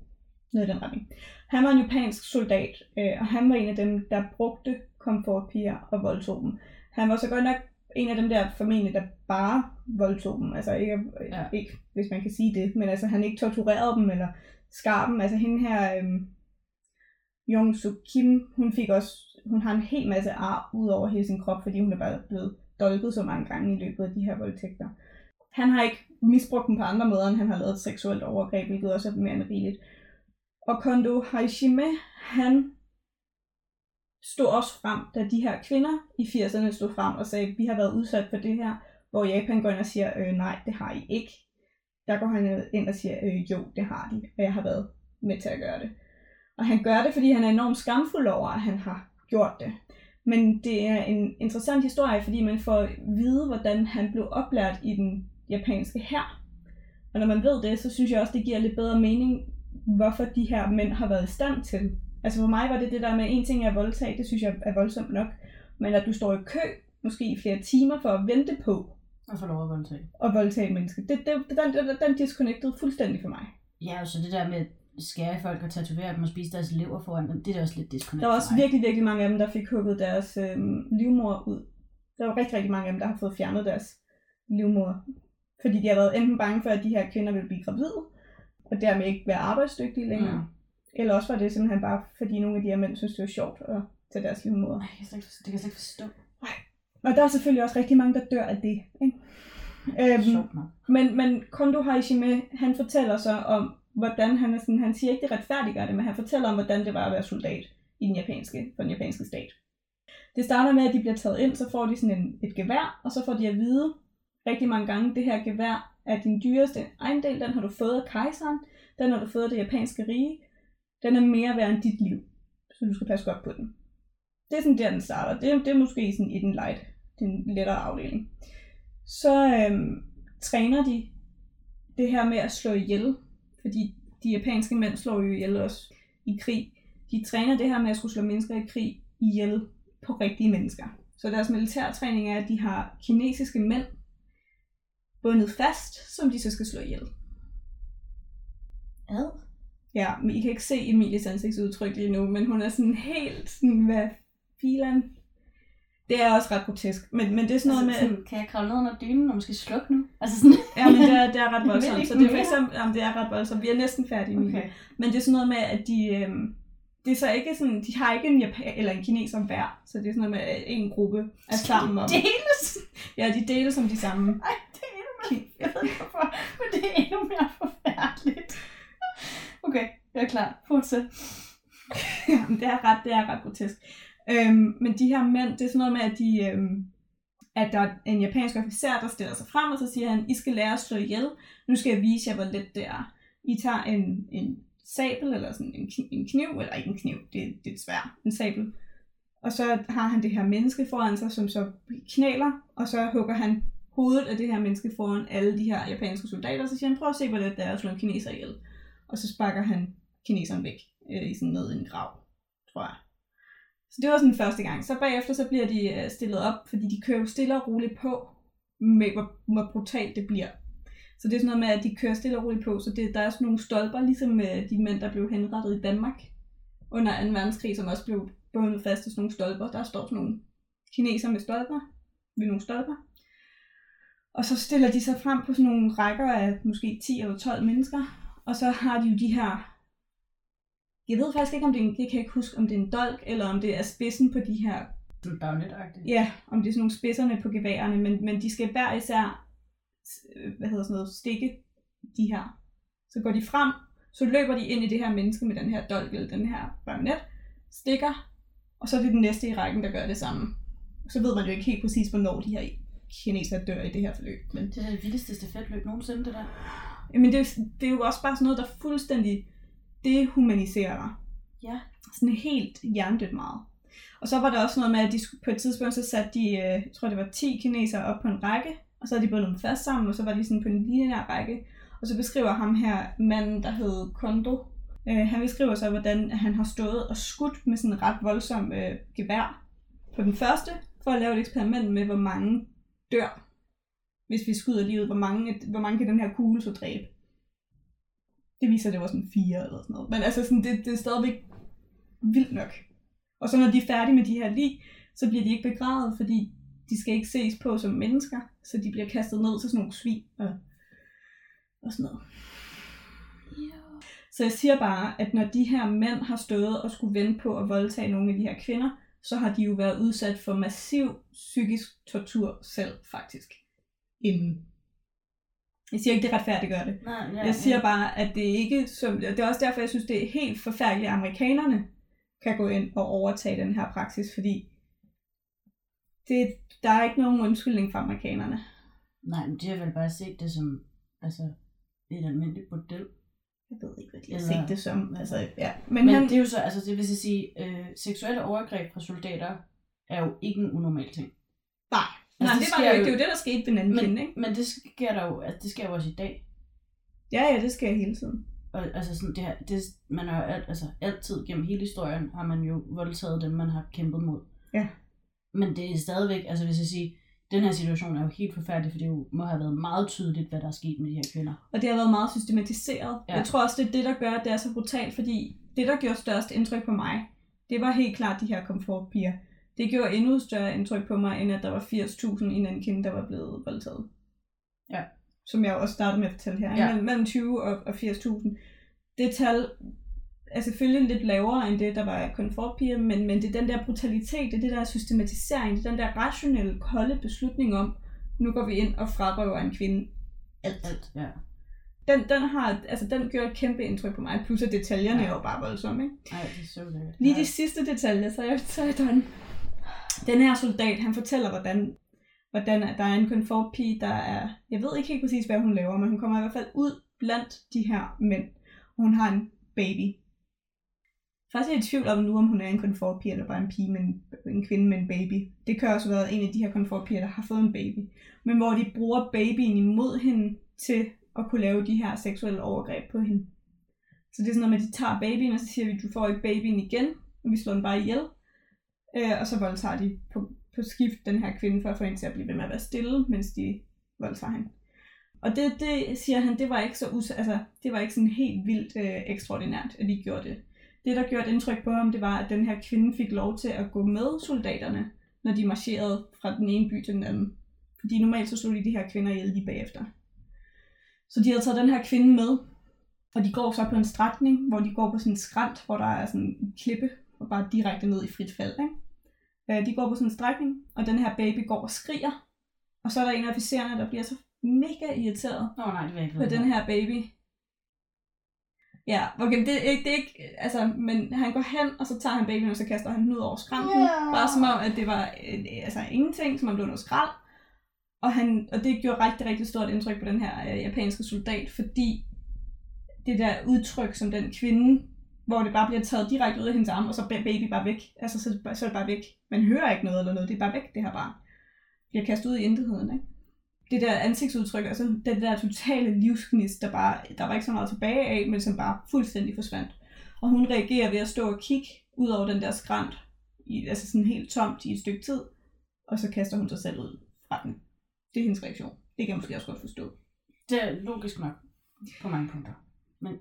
Noget i den retning. Han var en japansk soldat, øh, og han var en af dem, der brugte komfortpiger og voldtog dem. Han var så godt nok en af dem der formentlig, der bare voldtog dem. Altså ikke, Ja. ikke, hvis man kan sige det, men altså han ikke torturerede dem eller skar dem. Altså hende her, øhm, Jong Suk Kim, hun fik også, hun har en hel masse ar ud over hele sin krop, fordi hun er bare blevet dolket så mange gange i løbet af de her voldtægter. Han har ikke misbrugt dem på andre måder, end han har lavet et seksuelt overgreb, hvilket også er mere end rigeligt. Og Kondo Haishime, han stod også frem, da de her kvinder i 80'erne stod frem og sagde, vi har været udsat for det her, hvor Japan går ind og siger, øh, nej, det har I ikke. Der går han ind og siger, øh, jo, det har de, og jeg har været med til at gøre det. Og han gør det, fordi han er enormt skamfuld over, at han har gjort det. Men det er en interessant historie, fordi man får at vide, hvordan han blev oplært i den japanske hær. Og når man ved det, så synes jeg også, det giver lidt bedre mening, hvorfor de her mænd har været i stand til. Altså for mig var det det der med, en ting er voldtag, det synes jeg er voldsomt nok. Men at du står i kø, måske i flere timer, for at vente på Og få lov at voldtage. at voldtage menneske, det, det, det, den, den, den disconnected fuldstændig for mig. Ja, og så det der med skære folk og tatovere dem og spise deres lever foran dem, det er da også lidt disconnect Der var også virkelig, virkelig mange af dem, der fik hugget deres øh, livmor ud. Der var rigtig, rigtig mange af dem, der har fået fjernet deres livmor. Fordi de har været enten bange for, at de her kvinder vil blive gravide, og dermed ikke være arbejdsdygtige længere. Mm. Eller også var det simpelthen bare, fordi nogle af de her mænd synes, det var sjovt at tage deres livmor. Ej, jeg kan slet ikke, det kan jeg slet ikke forstå. Og der er selvfølgelig også rigtig mange, der dør af det. Ikke? Øhm, Sjovt nok. men, men Kondo Haishime, han fortæller så om, hvordan han er sådan, han siger ikke, det retfærdiggør det, men han fortæller om, hvordan det var at være soldat i den japanske, for den japanske stat. Det starter med, at de bliver taget ind, så får de sådan en, et gevær, og så får de at vide rigtig mange gange, det her gevær er din dyreste ejendel, den har du fået af kejseren, den har du fået af det japanske rige, den er mere værd end dit liv, så du skal passe godt på den. Det er sådan der, den starter. Det, er- det er måske sådan i den light, den lettere afdeling. Så øhm, træner de det her med at slå ihjel, fordi de japanske mænd slår jo ihjel også i krig. De træner det her med at skulle slå mennesker i krig ihjel på rigtige mennesker. Så deres militærtræning er, at de har kinesiske mænd bundet fast, som de så skal slå ihjel. Ad? Ja, men I kan ikke se Emilies ansigtsudtryk lige nu, men hun er sådan helt sådan, hvad filan? Det er også ret grotesk, men, men det er sådan noget med... altså, sådan, kan jeg kravle ned under dynen og måske slukke nu? Altså sådan, Ja, men det er, det er ret voldsomt. Så det er for eksempel, jamen, det er ret voldsomt. Vi er næsten færdige med okay. Men det er sådan noget med, at de, øhm, det er så ikke sådan, de har ikke en Japan eller en kineser hver. Så det er sådan noget med, at en gruppe er sammen om. Deles? Ja, de deler som de samme. Ej, det er endnu mere, jeg ved ikke hvorfor, men det er endnu mere forfærdeligt. Okay, jeg er klar. Fortsæt. Jamen, det er ret, det er ret grotesk. Øhm, men de her mænd, det er sådan noget med, at de, øhm, at der er en japansk officer, der stiller sig frem, og så siger han, I skal lære at slå ihjel. Nu skal jeg vise jer, hvor let det er. I tager en, en sabel, eller sådan en, en kniv, eller ikke en kniv, det, det er svært, en sabel. Og så har han det her menneske foran sig, som så knæler, og så hugger han hovedet af det her menneske foran alle de her japanske soldater, og så siger han, prøv at se, hvor let det er at slå en kineser ihjel. Og så sparker han kineseren væk øh, i sådan ned i en grav, tror jeg. Så det var sådan første gang. Så bagefter så bliver de øh, stillet op, fordi de kører jo stille og roligt på, med hvor, hvor brutalt det bliver. Så det er sådan noget med, at de kører stille og roligt på, så det, der er sådan nogle stolper, ligesom øh, de mænd, der blev henrettet i Danmark under 2. verdenskrig, som også blev bundet fast til sådan nogle stolper. Der står sådan nogle kineser med stolper, ved nogle stolper. Og så stiller de sig frem på sådan nogle rækker af måske 10 eller 12 mennesker, og så har de jo de her jeg ved faktisk ikke, om det er en, jeg kan ikke huske, om det er en dolk, eller om det er spidsen på de her Du er bagnet-agtig. Ja, om det er sådan nogle spidserne på geværerne, men, men de skal hver især øh, hvad hedder sådan noget, stikke de her. Så går de frem, så løber de ind i det her menneske med den her dolk eller den her bajonet, stikker, og så er det den næste i rækken, der gør det samme. Så ved man jo ikke helt præcis, hvornår de her kinesere dør i det her forløb. Men, Det er det vildeste stafetløb nogensinde, det der. Men det, er, jo- det er jo også bare sådan noget, der fuldstændig dehumaniserer dig. Ja. Sådan helt hjernedødt meget. Og så var der også noget med, at de på et tidspunkt, så satte de, øh, jeg tror det var 10 kinesere op på en række, og så havde de bundet dem fast sammen, og så var de sådan på en lineær række. Og så beskriver ham her manden, der hed Kondo, øh, han beskriver så, hvordan han har stået og skudt med sådan en ret voldsom øh, gevær på den første, for at lave et eksperiment med, hvor mange dør, hvis vi skyder ud, hvor mange, hvor mange kan den her kugle så dræbe. Det viser, at det var sådan fire eller sådan noget. Men altså, sådan, det, det er stadigvæk vildt nok. Og så når de er færdige med de her lig, så bliver de ikke begravet, fordi de skal ikke ses på som mennesker, så de bliver kastet ned til sådan nogle svin og, og sådan noget. Så jeg siger bare, at når de her mænd har stået og skulle vente på at voldtage nogle af de her kvinder, så har de jo været udsat for massiv psykisk tortur selv, faktisk. Inden. Jeg siger ikke, det retfærdiggør det. Nej, ja, Jeg siger bare, at det ikke som... Det er også derfor, jeg synes, det er helt forfærdeligt, at amerikanerne kan gå ind og overtage den her praksis, fordi det, der er ikke nogen undskyldning for amerikanerne. Nej, men de har vel bare set det som altså, et almindeligt bordel. Jeg ved ikke, hvad de har Eller- set det som. Altså, ja. Men, Men, han, det er jo så, altså det vil sige, øh, seksuelle overgreb fra soldater er jo ikke en unormal ting. Nej, Altså, det, det var jo ikke. Det er jo det, der skete ved Nankin, Men, ikke? men det sker der jo, altså, det sker jo også i dag. Ja, ja, det sker hele tiden. Og, altså sådan, det her, det, man har alt, altså, altid gennem hele historien, har man jo voldtaget dem, man har kæmpet mod. Ja. Men det er stadigvæk, altså hvis jeg siger, den her situation er jo helt forfærdelig, for det jo må have været meget tydeligt, hvad der er sket med de her kvinder. Og det har været meget systematiseret. Ja. Jeg tror også, det er det, der gør, at det er så brutalt, fordi det, der gjorde størst indtryk på mig, det var helt klart de her komfortpiger. Det gjorde endnu større indtryk på mig, end at der var 80.000 i Nankin, der var blevet voldtaget. Ja. Som jeg også startede med at fortælle her. Ja. Mellem 20 og, og 80.000. Det tal er selvfølgelig lidt lavere end det, der var komfortpiger, men, men det er den der brutalitet, det er det der systematisering, det er den der rationelle, kolde beslutning om, nu går vi ind og frarøver en kvinde alt. Alt, ja. Den, den, har, altså, den gør et kæmpe indtryk på mig, plus at detaljerne Ja. er jo bare voldsomme. Ikke? Ej, det er så lækkert. Lige de sidste detaljer, så er jeg, så er jeg done. Den her soldat, han fortæller, hvordan, hvordan der er en konfortpige, der er, jeg ved ikke helt præcis, hvad hun laver, men hun kommer i hvert fald ud blandt de her mænd, hun har en baby. Faktisk er jeg i tvivl om nu, om hun er en konfortpige, eller bare en pige med en, en kvinde med en baby. Det kan også være en af de her konfortpiger, der har fået en baby. Men hvor de bruger babyen imod hende til at kunne lave de her seksuelle overgreb på hende. Så det er sådan noget med, at de tager babyen, og så siger vi, du får ikke babyen igen, og vi slår den bare ihjel. Øh, og så voldtager de på, på skift den her kvinde, for at få hende til at blive ved med at være stille, mens de voldtager hende. Og det, det siger han, det var ikke så us altså, det var ikke sådan helt vildt øh, ekstraordinært, at de gjorde det. Det, der gjorde et indtryk på ham, det var, at den her kvinde fik lov til at gå med soldaterne, når de marcherede fra den ene by til den anden. Fordi normalt så slog de de her kvinder ihjel lige bagefter. Så de havde taget den her kvinde med, og de går så på en strækning, hvor de går på sådan en skrant, hvor der er sådan en klippe, og bare direkte ned i frit fald. Ikke? Øh, De går på sådan en strækning, og den her baby går og skriger. Og så er der en af officererne, der bliver så mega irriteret Nå nej, det ikke på den her baby. Ja, okay, det er ikke, det er ikke, altså, men han går hen, og så tager han babyen, og så kaster han den ud over skrænten. Ja. Bare som om, at det var øh, altså ingenting, som om det var noget skrald. Og, han, og det gjorde rigtig, rigtig stort indtryk på den her øh, japanske soldat, fordi det der udtryk som den kvinde, hvor det bare bliver taget direkte ud af hendes arm, og så er baby bare væk. Altså, så, så er det bare væk. Man hører ikke noget eller noget, det er bare væk, det her barn. Bliver kastet ud i intetheden, ikke? Det der ansigtsudtryk, altså den der totale livsgnist, der bare, der var ikke så meget tilbage af, men som bare fuldstændig forsvandt. Og hun reagerer ved at stå og kigge ud over den der skrant, i, altså sådan helt tomt i et stykke tid, og så kaster hun sig selv ud fra den. Det er hendes reaktion. Det kan jeg måske også godt forstå. Det er logisk nok på mange punkter. Men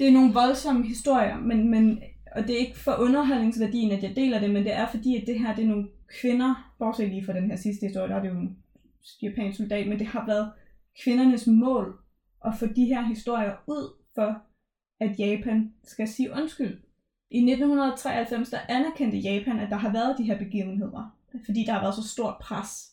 det er nogle voldsomme historier, men, men, og det er ikke for underholdningsværdien, at jeg deler det, men det er fordi, at det her det er nogle kvinder, bortset lige fra den her sidste historie, der er det jo en japansk soldat, men det har været kvindernes mål at få de her historier ud for, at Japan skal sige undskyld. I 1993 der anerkendte Japan, at der har været de her begivenheder, fordi der har været så stort pres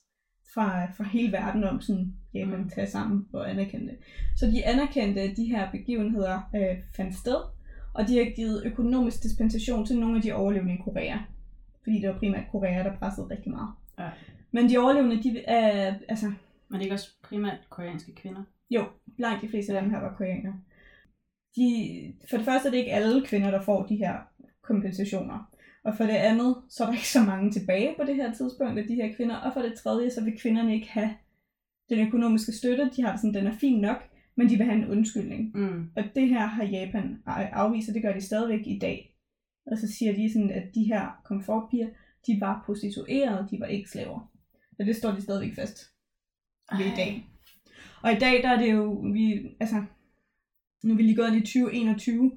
fra, fra hele verden om sådan, Japan Mm. tage sammen og anerkende det. Så de anerkendte, at de her begivenheder øh, fandt sted, og de har givet økonomisk dispensation til nogle af de overlevende i Korea. Fordi det var primært Korea, der pressede rigtig meget. Ja. Men de overlevende, de er, altså, Men det er ikke også primært koreanske kvinder? jo, langt de fleste af dem her var koreanere. De, for det første er det ikke alle kvinder, der får de her kompensationer. Og for det andet, så er der ikke så mange tilbage på det her tidspunkt af de her kvinder. Og for det tredje, så vil kvinderne ikke have den økonomiske støtte. De har det sådan, den er fin nok, men de vil have en undskyldning. Mm. Og det her har Japan afvist, og det gør de stadigvæk i dag. Og så siger de sådan, at de her komfortpiger, de var prostituerede, de var ikke slaver. Og det står de stadigvæk fast ved i dag. Og i dag, der er det jo, vi, altså, Nu er vi lige gået ind i 2021.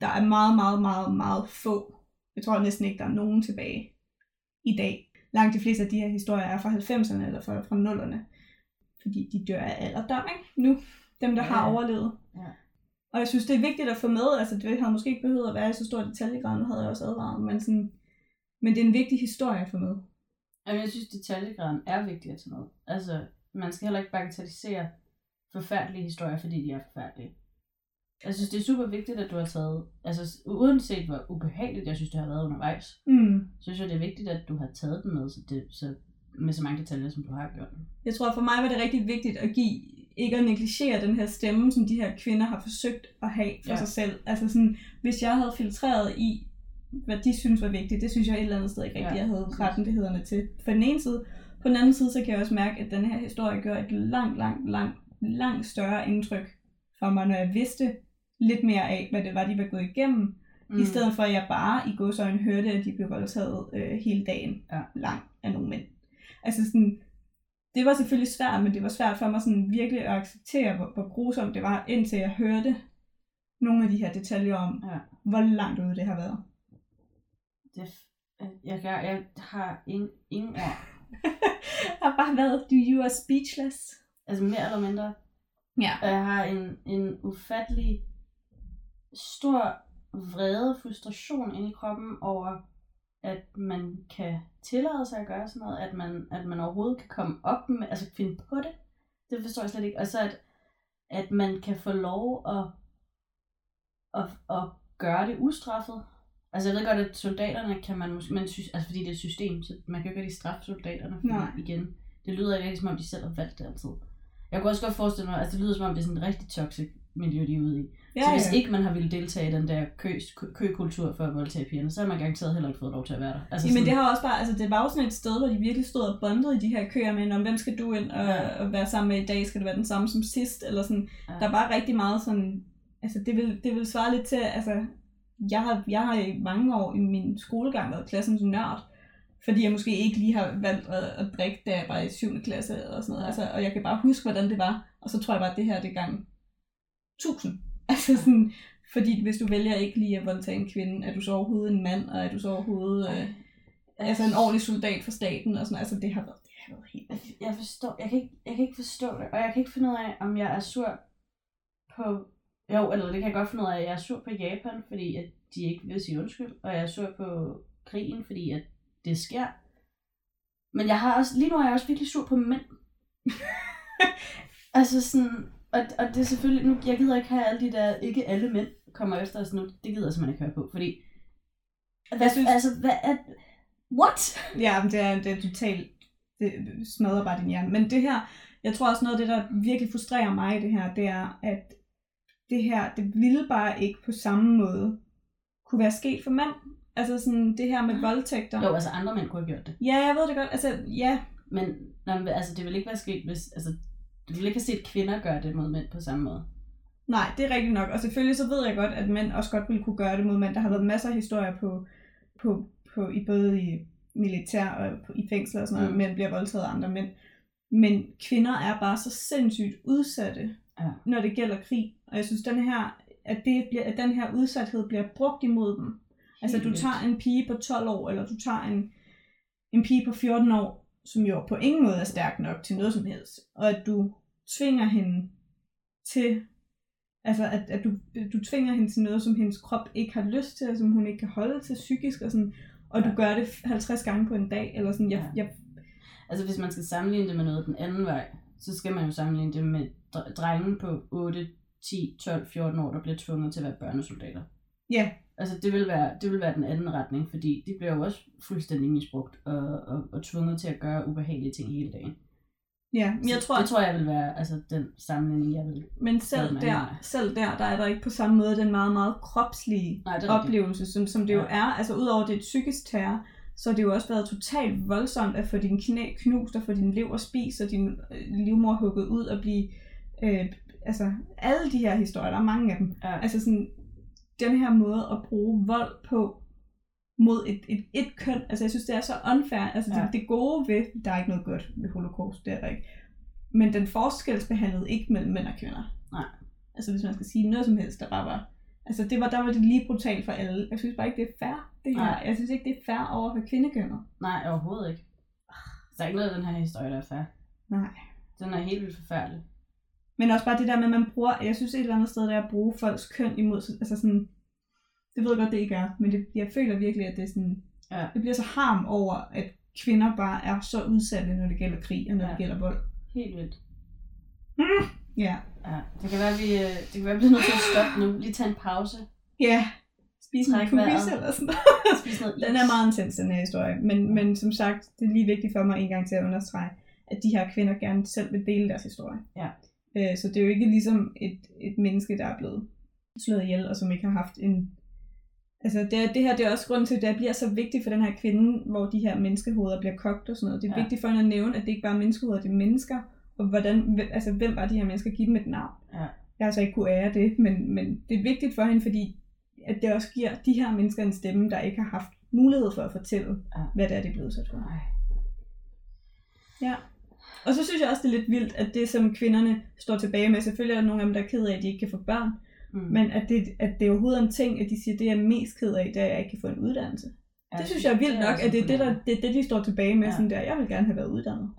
Der er meget, meget, meget, meget få. Jeg tror næsten ikke, der er nogen tilbage i dag. Langt de fleste af de her historier er fra 90'erne eller fra, fra 0'erne. Fordi de dør af alderdom, ikke? Nu. Dem, der Ja, har overlevet. Ja. Og jeg synes, det er vigtigt at få med. Altså, det havde måske ikke behøvet at være i så stor detaljegrad, nu havde jeg også advaret. Men, sådan, men det er en vigtig historie at få med. Jamen, jeg synes, detaljegraden er vigtig at tage med. Altså, man skal heller ikke bagatellisere forfærdelige historier, fordi de er forfærdelige. Jeg synes, det er super vigtigt, at du har taget, altså uanset hvor ubehageligt jeg synes, det har været undervejs, Mm. så synes jeg, det er vigtigt, at du har taget den med, så det, så, med så mange detaljer, som du har gjort. Jeg tror, for mig var det rigtig vigtigt at give, ikke at negligere den her stemme, som de her kvinder har forsøgt at have for Ja. sig selv. Altså sådan, hvis jeg havde filtreret i, hvad de synes var vigtigt, det synes jeg et eller andet sted ikke rigtigt, Ja, jeg havde præcis. rettighederne til. På den ene side. På den anden side, så kan jeg også mærke, at den her historie gør et langt, langt, langt, langt større indtryk for mig, når jeg vidste lidt mere af, hvad det var, de var gået igennem, mm. i stedet for at jeg bare i godsøjne hørte, at de blev voldtaget øh, hele dagen Ja. lang af nogle mænd. Altså sådan, det var selvfølgelig svært, men det var svært for mig sådan virkelig at acceptere, hvor, hvor grusomt det var, indtil jeg hørte nogle af de her detaljer om, Ja. hvor langt ude det har været. Det, øh, jeg, jeg, jeg har ingen, ingen ord. Har bare været, do you are speechless. Altså mere eller mindre. Ja. Og jeg har en, en ufattelig stor vrede, frustration inde i kroppen over, at man kan tillade sig at gøre sådan noget, at man, at man overhovedet kan komme op med, altså finde på det. Det forstår jeg slet ikke. Og så at, at man kan få lov at, at, at gøre det ustraffet. Altså jeg ved godt, at soldaterne kan man måske, man synes, altså fordi det er et system, så man kan jo ikke rigtig straffe soldaterne, fordi Nej. igen, det lyder ikke som om de selv har valgt det altid. Jeg kunne også godt forestille mig, altså det lyder som om det er sådan rigtig toxic miljø, de er ude i. Ja, så hvis ja. ikke man har ville deltage i den der kø, kø, køkultur for at voldtage pigerne, så har man garanteret heller ikke fået lov til at være der. Altså Jamen sådan, det har også bare, altså det var jo sådan et sted, hvor de virkelig stod og bondede i de her køer med, om hvem skal du ind og, Ja. og være sammen med i dag, skal det være den samme som sidst, eller sådan. Ja. Der var rigtig meget sådan, altså det vil, det vil svare lidt til, altså jeg har, jeg har i mange år i min skolegang været klassens nørd, fordi jeg måske ikke lige har valgt at, at drikke, da jeg var i 7. klasse eller sådan noget. Altså, og jeg kan bare huske, hvordan det var, og så tror jeg bare, at det her det er gang 1000. Altså sådan, fordi hvis du vælger ikke lige at voldtage en kvinde, er du så overhovedet en mand, og er du så overhovedet øh, altså en ordentlig soldat for staten, og sådan, altså det har været, det har været helt Jeg, jeg forstår, jeg kan, ikke, jeg kan ikke forstå det, og jeg kan ikke finde ud af, om jeg er sur på, jo, eller det kan jeg godt finde ud af, at jeg er sur på Japan, fordi at de ikke vil sige undskyld, og jeg er sur på krigen, fordi at det sker. Men jeg har også, lige nu er jeg også virkelig sur på mænd. altså sådan, og, og det er selvfølgelig, nu, jeg gider ikke have alle de der, ikke alle mænd kommer efter os nu, det gider jeg simpelthen ikke høre på, fordi, hvad, synes- altså, hvad er, what? Ja, men det er, det er totalt, det smadrer bare din hjerne. Men det her, jeg tror også noget af det, der virkelig frustrerer mig i det her, det er, at det her, det ville bare ikke på samme måde kunne være sket for mænd. Altså sådan det her med voldtægter. Jo, altså andre mænd kunne have gjort det. Ja, jeg ved det godt. Altså, ja, Men nej, men altså, det vil ikke være sket, hvis... Altså, du vil ikke have set kvinder gøre det mod mænd på samme måde. Nej, det er rigtigt nok. Og selvfølgelig så ved jeg godt, at mænd også godt ville kunne gøre det mod mænd. Der har været masser af historier på, på, på i både i militær og på, i fængsler og sådan noget, Mm. mænd bliver voldtaget af andre mænd. Men kvinder er bare så sindssygt udsatte, Ja. når det gælder krig. Og jeg synes, den her, at, det bliver, at den her udsathed bliver brugt imod dem. Altså, du vildt. tager en pige på 12 år, eller du tager en, en pige på 14 år, som jo på ingen måde er stærk nok til noget som helst, og at du tvinger hende til, altså at, at du, du tvinger hende til noget, som hendes krop ikke har lyst til, og som hun ikke kan holde til psykisk, og, sådan, og du Ja. gør det 50 gange på en dag, eller sådan, jeg, Ja. jeg, Altså, hvis man skal sammenligne det med noget den anden vej, så skal man jo sammenligne det med dr- drenge på 8, 10, 12, 14 år, der bliver tvunget til at være børnesoldater. ja, Altså, det vil være, det vil være den anden retning, fordi de bliver jo også fuldstændig misbrugt og, og, og tvunget til at gøre ubehagelige ting hele dagen. ja, men jeg tror, Det tror jeg vil være altså, den sammenligning, jeg vil... men selv der, selv der, der er der ikke på samme måde den meget, meget kropslige Nej, det oplevelse, som, som det jo Ja. er. Altså udover det er et psykisk terror, så har det jo også været totalt voldsomt at få din knæ knust, og få din lever spist, og din øh, livmor hugget ud, og blive... Øh, altså alle de her historier, der er mange af dem. Ja. Altså sådan, den her måde at bruge vold på mod et, et, et køn, altså jeg synes, det er så unfair. Altså Ja. det, det gode ved, der er ikke noget godt ved holocaust, det er der ikke. Men den forskelsbehandlede ikke mellem mænd og kvinder. Nej. Altså hvis man skal sige noget som helst, der bare var... Altså det var, der var det lige brutalt for alle. Jeg synes bare ikke, det er fair, det her. Nej. Jeg synes ikke, det er fair over for kvindekønnet. Nej, overhovedet ikke. Der er ikke noget af den her historie, der er fair. Nej. Den er helt vildt forfærdelig. Men også bare det der med, at man bruger, jeg synes et eller andet sted, det er at bruge folks køn imod, altså sådan, det ved jeg godt, det ikke er, men det, jeg føler virkelig, at det er sådan, Ja. det bliver så harm over, at kvinder bare er så udsatte, når det gælder krig og når ja. det gælder vold. Helt vildt. Ja. Ja, det kan være, vi, øh, det kan være, vi bliver nødt til at stoppe nu. Lige tage en pause. Ja. Spise Træk en vejret. eller sådan noget. Spise noget Den er meget intens, den her historie. Men, men som sagt, det er lige vigtigt for mig en gang til at understrege, at de her kvinder gerne selv vil dele deres historie. Ja. Øh, så det er jo ikke ligesom et, et menneske, der er blevet slået ihjel, og som ikke har haft en... Altså det, det her det er også grunden til, at det bliver så vigtigt for den her kvinde, hvor de her menneskehoveder bliver kogt og sådan noget. Det er ja. Vigtigt for hende at nævne, at det ikke bare er menneskehoveder, det er mennesker. Og hvordan, altså, hvem var de her mennesker? Giv dem et navn. Ja. Jeg har så ikke kunne ære det, men, men det er vigtigt for hende, fordi at det også giver de her mennesker en stemme, der ikke har haft mulighed for at fortælle, Ja. hvad det er, de er blevet udsat for. Ej. Ja. Og så synes jeg også, det er lidt vildt, at det, som kvinderne står tilbage med, selvfølgelig er der nogle af dem, der er ked af, at de ikke kan få børn, Mm. men at det, at det overhovedet er en ting, at de siger, det jeg er mest ked af, det er, at jeg ikke kan få en uddannelse. Ja, det synes jeg er vildt nok, også at det er det, der, det er det, de står tilbage med, Ja. sådan der, jeg vil gerne have været uddannet.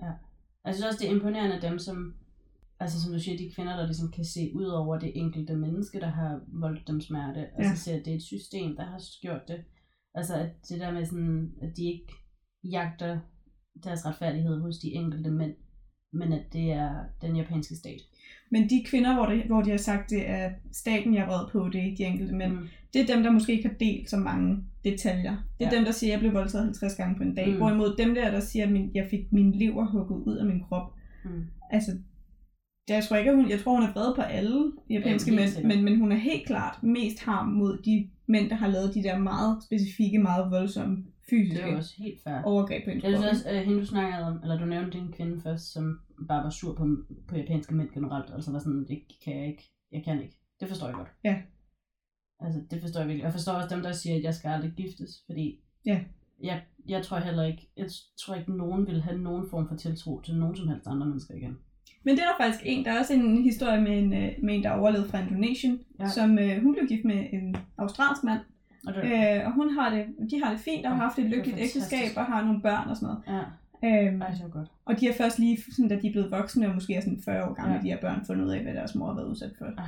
Jeg synes også, det er imponerende dem, som, altså som du siger, de kvinder, der ligesom kan se ud over det enkelte menneske, der har voldt dem smerte, og Ja. så ser, at det er et system, der har gjort det. Altså at det der med sådan, at de ikke jagter deres retfærdighed hos de enkelte mænd, men at det er den japanske stat. Men de kvinder, hvor, det, hvor de har sagt, det er staten, jeg er vred på, det er ikke de enkelte mænd, Mm. det er dem, der måske ikke har delt så mange detaljer. Det er Ja. dem, der siger, at jeg blev voldtaget 50 gange på en dag. Mm. Hvorimod dem der, der siger, at min, jeg fik min lever hugget ud af min krop. Mm. Altså, jeg tror ikke, at hun, jeg tror, hun er vred på alle japanske helt mænd, men, men hun er helt klart mest harm mod de mænd, der har lavet de der meget specifikke, meget voldsomme Det fysiske er jo også helt fair. overgreb på hendes Jeg synes også, at hende du snakkede om, eller du nævnte din kvinde først, som bare var sur på, på japanske mænd generelt, altså var sådan, det kan jeg ikke, jeg kan ikke. Det forstår jeg godt. Ja. Altså, det forstår jeg virkelig. Jeg forstår også dem, der siger, at jeg skal aldrig giftes, fordi Ja. jeg, jeg tror heller ikke, jeg tror ikke, nogen vil have nogen form for tiltro til nogen som helst andre mennesker igen. Men det er der faktisk en, der er også en historie med en, øh, med en der overlevede fra Indonesien, Ja. som øh, hun blev gift med en australsk mand, Og det, øh, og hun har det, de har det fint og har haft et lykkeligt ægteskab og har nogle børn og sådan noget. ja, Øhm, ej, det var godt. og de har først lige, sådan, da de er blevet voksne og måske er sådan 40 år gamle, Ja. de her børn, fundet ud af, hvad deres mor har været udsat for. Ej.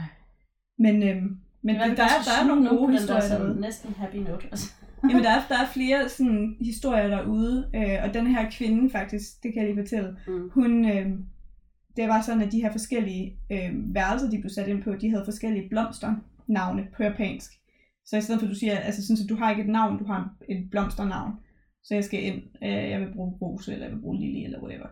Men, øhm, men Det der, der, er, der er nogle gode historier sådan, derude. næsten happy note. Altså. Jamen, der er, der er flere sådan, historier derude, øh, og den her kvinde faktisk, det kan jeg lige fortælle, Mm. hun, øh, det var sådan, at de her forskellige øh, værelser, de blev sat ind på, de havde forskellige blomsternavne på japansk. Så i stedet for, at du siger, altså sådan, så du har ikke et navn, du har et blomsternavn. Så jeg skal ind, øh, jeg vil bruge rose, eller jeg vil bruge lille, eller whatever.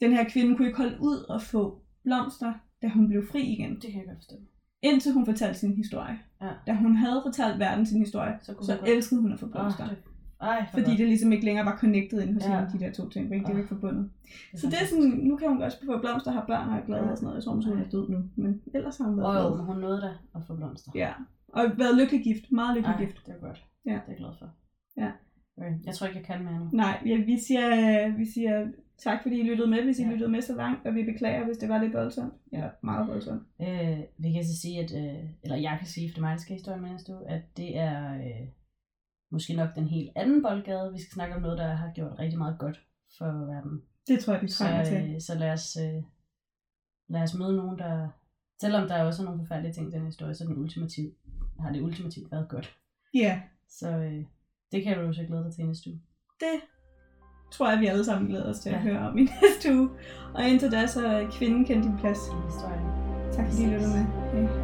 Den her kvinde kunne ikke holde ud og få blomster, da hun blev fri igen. Det kan jeg godt forstå. Indtil hun fortalte sin historie. Ja. Da hun havde fortalt verden sin historie, Så kunne så hun elskede hun at få blomster. Åh, det, ej, for Fordi godt. det ligesom ikke længere var connected inden hos Ja. hende, de der to ting. Ikke? Det var Ah. ikke forbundet. Det Så det er sådan, nu kan hun også få blomster, har børn og er glad og sådan noget. Jeg tror måske, hun er død nu. Men ellers har hun været glad. jo, hun nåede da at få blomster. Ja. Og været lykkelig gift. Meget lykkelig Ej, gift. det er godt. Ja. Det er jeg glad for. Ja. Okay. Jeg tror ikke, jeg kan mere nu. Nej, ja, vi, siger, vi siger tak, fordi I lyttede med, hvis I Ja. lyttede med så langt. Og vi beklager, hvis det var lidt voldsomt. Ja, meget voldsomt. Øh, vi kan så sige, at, øh, eller jeg kan sige, for det er mig, der skal historien med uge, at det er øh, måske nok den helt anden boldgade. Vi skal snakke om noget, der har gjort rigtig meget godt for verden. Det tror jeg, vi Så, trænger til. øh, så lad, os, øh, lad os møde nogen, der... Selvom der også er nogle forfærdelige ting i den historie, så den ultimativ, har det ultimativt været godt. Ja, Så øh, det kan du jo så glæde dig til næste uge. det tror jeg, vi alle sammen glæder os til at Ja. høre om i næste uge. Og indtil da, så er kvinden kendt din plads. I historien. Tak fordi I lyttede med. Hej.